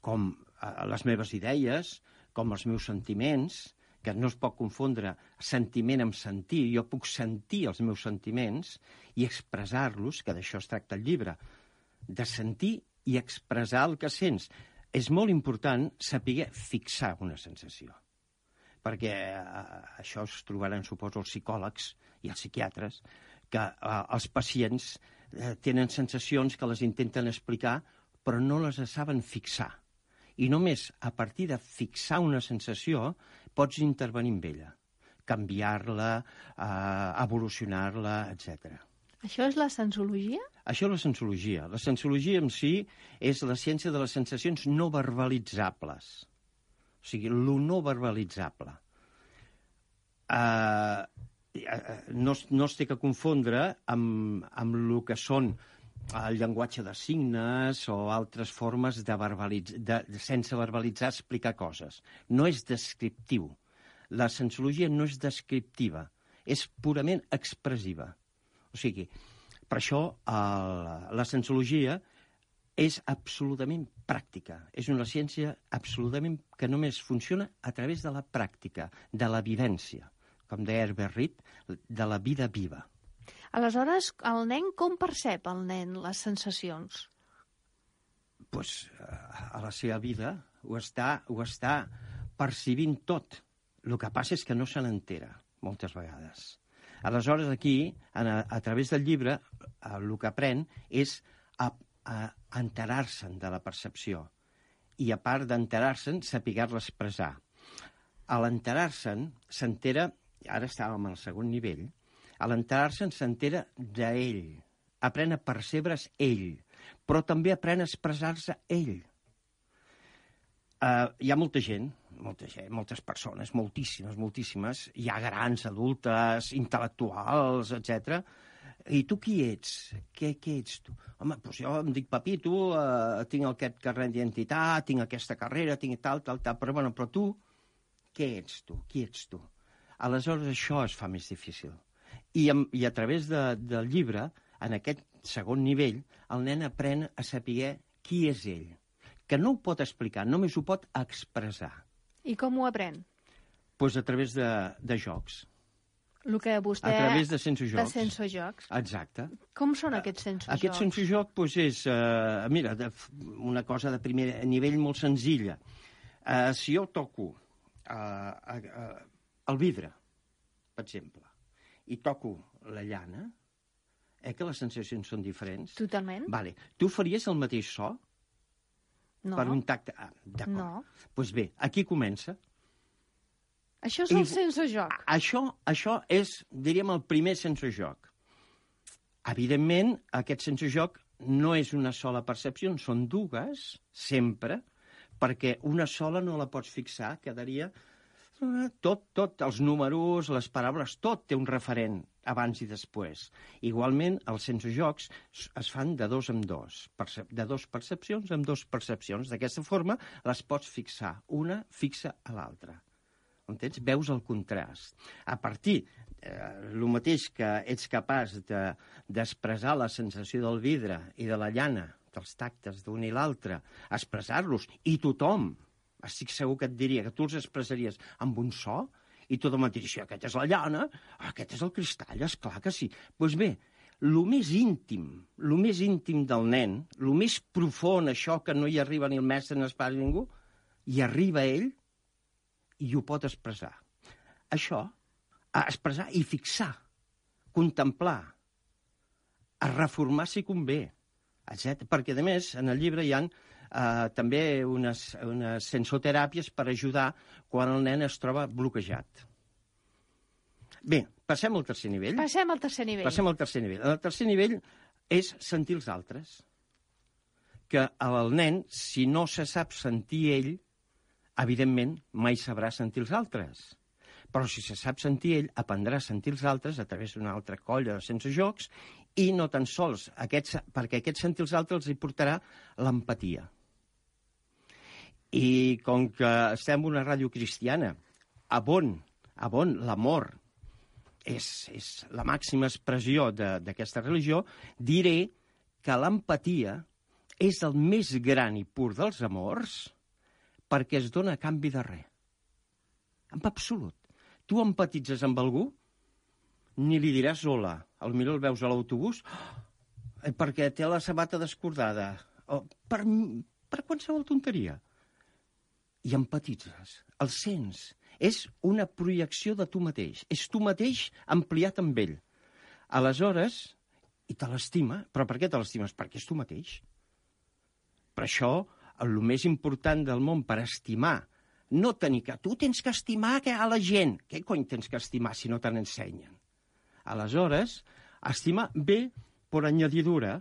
com eh, les meves idees, com els meus sentiments, que no es pot confondre sentiment amb sentir. Jo puc sentir els meus sentiments i expressar-los, que d'això es tracta el llibre, de sentir i expressar el que sents. És molt important saber fixar una sensació perquè eh, això es trobaran, suposo, els psicòlegs i els psiquiatres, que eh, els pacients eh, tenen sensacions que les intenten explicar, però no les saben fixar. I només a partir de fixar una sensació pots intervenir amb ella, canviar-la, eh, evolucionar-la, etc. Això és la sensologia? Això és la sensologia. La sensologia en si és la ciència de les sensacions no verbalitzables. O sigui, lo no verbalitzable. Uh, no, no es té que confondre amb, amb el que són el llenguatge de signes o altres formes de, verbalitz... de, de sense verbalitzar explicar coses. No és descriptiu. La sensologia no és descriptiva, és purament expressiva. O sigui, per això el, la sensologia és absolutament pràctica. És una ciència absolutament que només funciona a través de la pràctica, de la vivència, com deia Herbert Reed, de la vida viva. Aleshores, el nen com percep el nen les sensacions? pues, eh, a la seva vida ho està, ho està percibint tot. El que passa és que no se n'entera, moltes vegades. Aleshores, aquí, a, a través del llibre, eh, el que aprèn és a, a enterar-se'n de la percepció i, a part d'enterar-se'n, saber-la expressar. A l'enterar-se'n, s'entera, ara estàvem al segon nivell, a l'enterar-se'n s'entera d'ell, aprèn a percebre's ell, però també aprèn a expressar-se ell. Uh, hi ha molta gent, molta gent, moltes persones, moltíssimes, moltíssimes, hi ha grans, adultes, intel·lectuals, etc. I tu qui ets? Què, què ets tu? Home, doncs jo em dic Pepito, uh, tinc aquest carnet d'identitat, tinc aquesta carrera, tinc tal, tal, tal, però, bueno, però tu, què ets tu? Qui ets tu? Aleshores això es fa més difícil. I, amb, i a través de, del llibre, en aquest segon nivell, el nen aprèn a saber qui és ell, que no ho pot explicar, només ho pot expressar. I com ho aprèn? Pues a través de, de jocs. El que vostè... A través de sensojocs. De sensojocs. Exacte. Com són aquests sensojocs? Aquest sensojoc pues, és, uh, mira, de, una cosa de primer nivell molt senzilla. Uh, si jo toco uh, uh, el vidre, per exemple, i toco la llana, eh, que les sensacions són diferents? Totalment. Vale. Tu faries el mateix so No. per un tacte? Ah, D'acord. No. Doncs pues bé, aquí comença. Això és el I- sensojoc. Això, això és, diríem, el primer sensojoc. Evidentment, aquest sensojoc no és una sola percepció, són dues, sempre, perquè una sola no la pots fixar, quedaria tot, tot, els números, les paraules, tot té un referent abans i després. Igualment, els sensojocs es fan de dos en dos, de dos percepcions en dos percepcions. D'aquesta forma les pots fixar, una fixa a l'altra. Entens? Veus el contrast. A partir eh, el mateix que ets capaç de- d'expressar la sensació del vidre i de la llana, dels tactes d'un i l'altre, expressar-los, i tothom, estic segur que et diria que tu els expressaries amb un so, i tothom et diria, "Sí, aquest és la llana, aquest és el cristall, és clar que sí. Doncs pues bé, el més íntim, el més íntim del nen, el més profund, això que no hi arriba ni el mestre ni el pare ni ningú, hi arriba ell i ho pot expressar. Això, a expressar i fixar, contemplar, a reformar si convé, etc. Perquè, a més, en el llibre hi ha eh, també unes, unes sensoteràpies per ajudar quan el nen es troba bloquejat. Bé, passem al tercer nivell. Passem al tercer nivell. Passem al tercer nivell. El tercer nivell és sentir els altres. Que el nen, si no se sap sentir ell, evidentment mai sabrà sentir els altres. Però si se sap sentir ell, aprendrà a sentir els altres a través d'una altra colla de sense jocs i no tan sols, aquests, perquè aquest sentir els altres els hi portarà l'empatia. I com que estem una ràdio cristiana, a on, a on l'amor és, és la màxima expressió d'aquesta religió, diré que l'empatia és el més gran i pur dels amors perquè es dona a canvi de res. En absolut. Tu empatitzes amb algú, ni li diràs hola. Al millor el veus a l'autobús eh, perquè té la sabata descordada. O per, per qualsevol tonteria. I empatitzes. El sents. És una projecció de tu mateix. És tu mateix ampliat amb ell. Aleshores, i te l'estima. Però per què te l'estimes? Perquè és tu mateix. Per això, el més important del món per estimar, no tenir que... Tu tens que estimar que a la gent. Què cony tens que estimar si no te n'ensenyen? Aleshores, estimar bé per añadidura,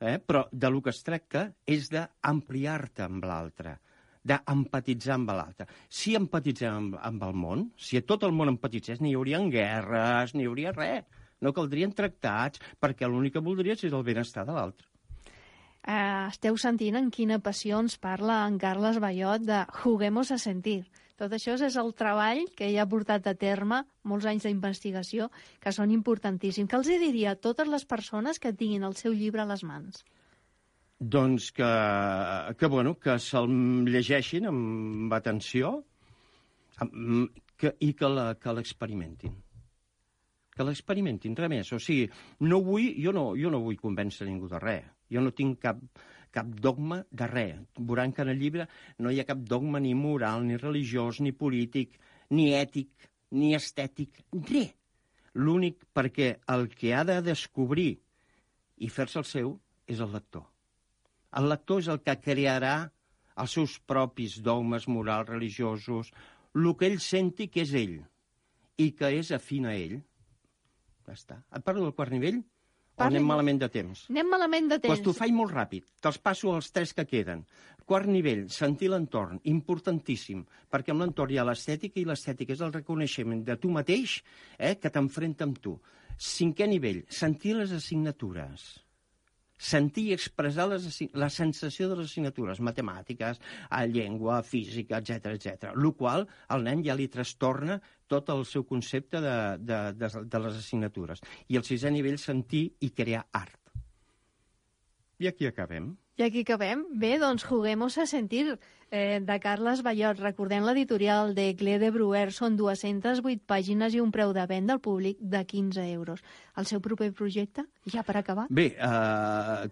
eh? però de lo que es tracta és d'ampliar-te amb l'altre, d'empatitzar amb l'altre. Si empatitzem amb, amb el món, si a tot el món empatitzés, ni hi hauria guerres, ni hauria res. No caldrien tractats, perquè l'únic que voldries és el benestar de l'altre. Eh, esteu sentint en quina passió ens parla en Carles Bayot de Juguemos a sentir. Tot això és el treball que ell ha portat a terme, molts anys d'investigació, que són importantíssims. Que els diria a totes les persones que tinguin el seu llibre a les mans? Doncs que, que, bueno, que se'l llegeixin amb atenció amb, que, i que l'experimentin. Que l'experimentin, res més. O sigui, no vull, jo, no, jo no vull convèncer ningú de res. Jo no tinc cap, cap dogma de res. Veuran que en el llibre no hi ha cap dogma ni moral, ni religiós, ni polític, ni ètic, ni estètic, res. L'únic perquè el que ha de descobrir i fer-se el seu és el lector. El lector és el que crearà els seus propis dogmes morals, religiosos, el que ell senti que és ell i que és afín a ell. Ja està. Et parlo del quart nivell o Parli. anem malament de temps? Anem malament de temps. Doncs t'ho faig molt ràpid. Te'ls passo els tres que queden. Quart nivell, sentir l'entorn, importantíssim, perquè amb l'entorn hi ha l'estètica i l'estètica és el reconeixement de tu mateix eh, que t'enfrenta amb tu. Cinquè nivell, sentir les assignatures sentir i expressar les, la sensació de les assignatures matemàtiques, a llengua, física, etc etc. Lo qual al nen ja li trastorna tot el seu concepte de, de, de, de les assignatures. I el sisè nivell, sentir i crear art. I aquí acabem. I aquí acabem. Bé, doncs Juguemos a sentir, eh, de Carles Bayot. Recordem l'editorial de Clé de Bruer. Són 208 pàgines i un preu de venda al públic de 15 euros. El seu proper projecte, ja per acabar? Bé, eh,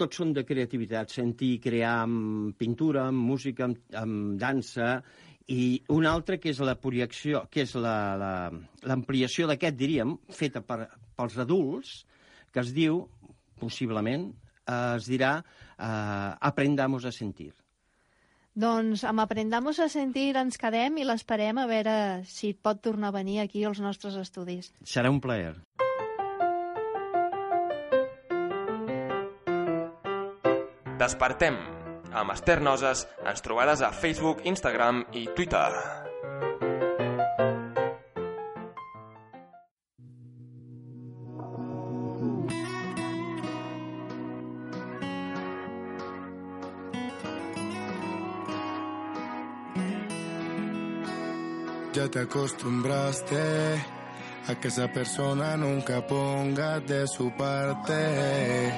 tots són de creativitat, sentir, crear amb pintura, amb música, amb, amb dansa, i un altre que és la projecció, que és la- la- l'ampliació d'aquest, diríem, feta per, pels adults, que es diu, possiblement, eh, es dirà eh, Aprendamos a sentir. Doncs amb Aprendamos a sentir ens quedem i l'esperem a veure si pot tornar a venir aquí als nostres estudis. Serà un plaer. Despertem. Amb Esther Noses ens trobaràs a Facebook, Instagram i Twitter. Te acostumbraste a que esa persona nunca ponga de su parte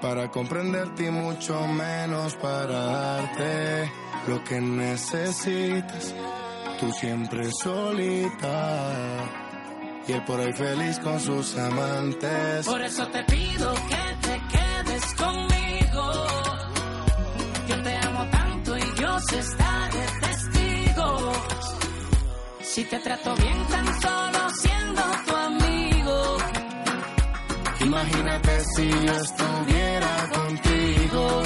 para comprenderte y mucho menos para darte lo que necesitas. Tú siempre solita y él por ahí feliz con sus amantes. Por eso te pido que Si te trato bien tan solo siendo tu amigo. Imagínate si yo estuviera contigo.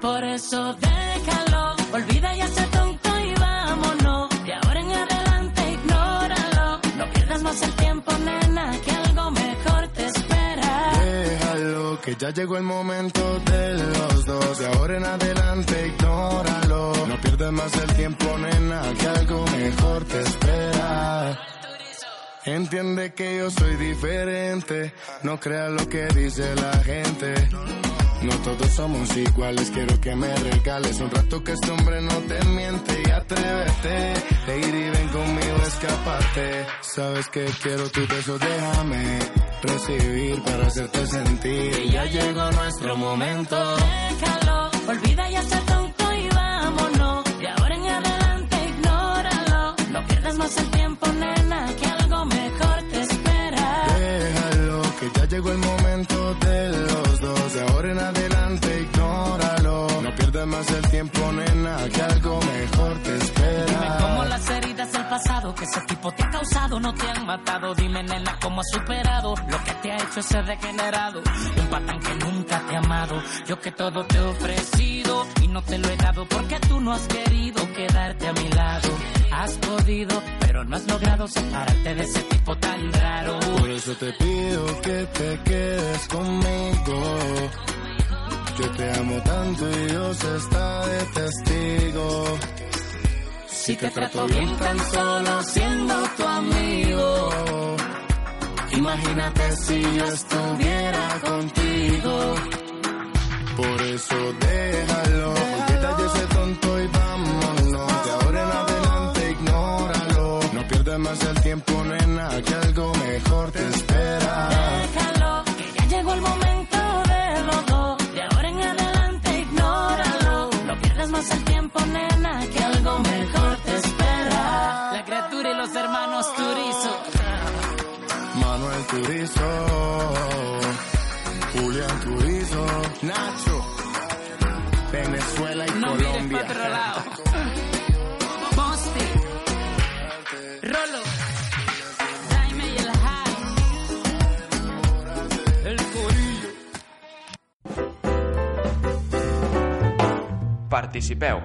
Por eso déjalo, olvida y hace que ya llegó el momento de los dos. De ahora en adelante, ignóralo. No pierdas más el tiempo, nena, que algo mejor te espera. Entiende que yo soy diferente. No creas lo que dice la gente. No todos somos iguales, quiero que me regales un rato que este hombre no te miente y atrévete. Lady, ven conmigo, escapate. Sabes que quiero tus besos, déjame recibir para hacerte sentir. Y ya llegó nuestro momento. Déjalo, olvida ya está tonto y vámonos. De ahora en adelante, ignóralo. No pierdas más el tiempo, nena, que algo mejor te espera. Déjalo, que ya llegó el momento del pierdas más el tiempo, nena, que algo mejor te espera. Como las heridas del pasado que ese tipo te ha causado no te han matado. Dime, nena, cómo has superado lo que te ha hecho ser degenerado. Un patán que nunca te ha amado. Yo que todo te he ofrecido y no te lo he dado porque tú no has querido quedarte a mi lado. Has podido, pero no has logrado separarte de ese tipo tan raro. Por eso te pido que te quedes conmigo. Yo te amo tanto y Dios está de testigo. Si te trato bien tan solo siendo tu amigo. Imagínate si yo estuviera contigo. Por eso déjalo, de ese tonto y Participeu.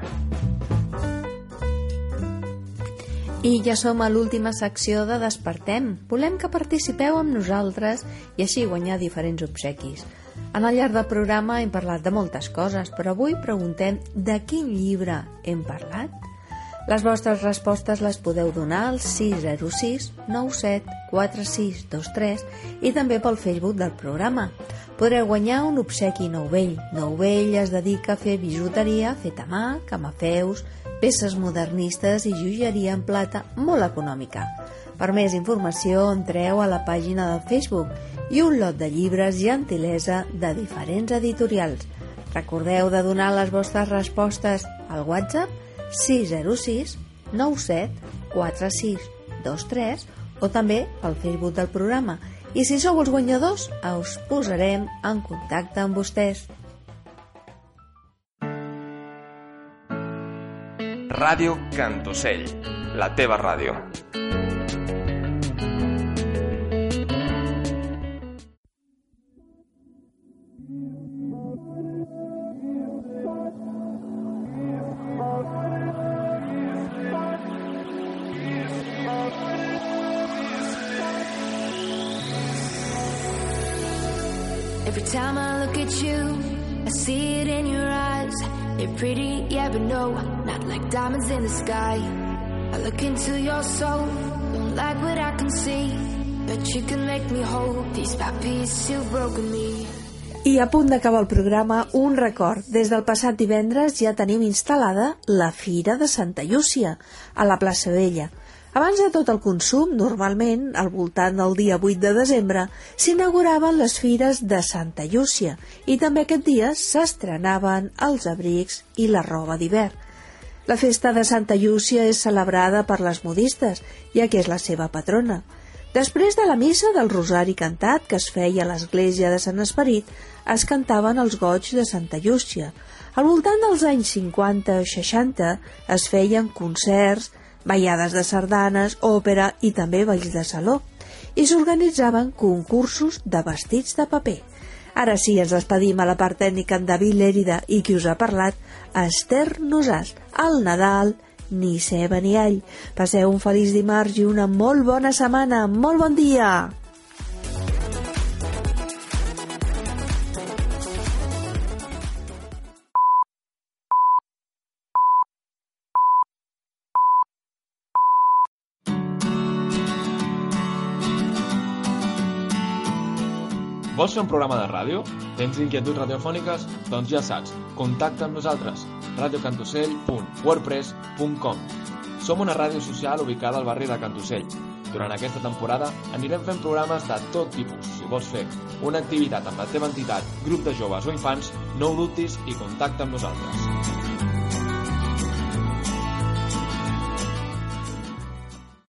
I ja som a l'última secció de Despertem. Volem que participeu amb nosaltres i així guanyar diferents obsequis. En el llarg del programa hem parlat de moltes coses, però avui preguntem de quin llibre hem parlat? Les vostres respostes les podeu donar al 606 97 4623 i també pel Facebook del programa. Podreu guanyar un obsequi Nouvell. Nouvell es dedica a fer bijuteria feta a mà, camafeus, peces modernistes i joieria en plata molt econòmica. Per més informació, entreu a la pàgina del Facebook i un lot de llibres gentilesa de diferents editorials. Recordeu de donar les vostres respostes al WhatsApp 606 97 46 23 o també al Facebook del programa. I si sou els guanyadors, us posarem en contacte amb vostès. Ràdio Cantocell, la teva ràdio. Look at you, I see it in your eyes. They're pretty, yeah, but no, not like diamonds in the sky. I look into your soul, don't like what I can see. But you can make me whole, piece by piece, you've broken me. I a punt d'acabar el programa, un record. Des del passat divendres ja tenim instal·lada la Fira de Santa Llúcia, a la plaça Vella. Abans de tot el consum, normalment, al voltant del dia 8 de desembre, s'inauguraven les fires de Santa Llúcia i també aquest dia s'estrenaven els abrics i la roba d'hivern. La festa de Santa Llúcia és celebrada per les modistes, ja que és la seva patrona. Després de la missa del Rosari cantat que es feia a l'església de Sant Esperit, es cantaven els goig de Santa Llúcia. Al voltant dels anys 50 o 60 es feien concerts, ballades de sardanes, òpera i també balls de saló. I s'organitzaven concursos de vestits de paper. Ara sí, ens despedim a la part tècnica en David Lérida i qui us ha parlat, Esther Nosàs, al Nadal, ni ceba ni all. Passeu un feliç dimarts i una molt bona setmana. Molt bon dia! Vols fer un programa de ràdio? Tens inquietuds radiofòniques? Doncs ja saps, contacta amb nosaltres, radiocantocell.wordpress.com Som una ràdio social ubicada al barri de Cantocell. Durant aquesta temporada anirem fent programes de tot tipus. Si vols fer una activitat amb la teva entitat, grup de joves o infants, no ho dubtis i contacta amb nosaltres.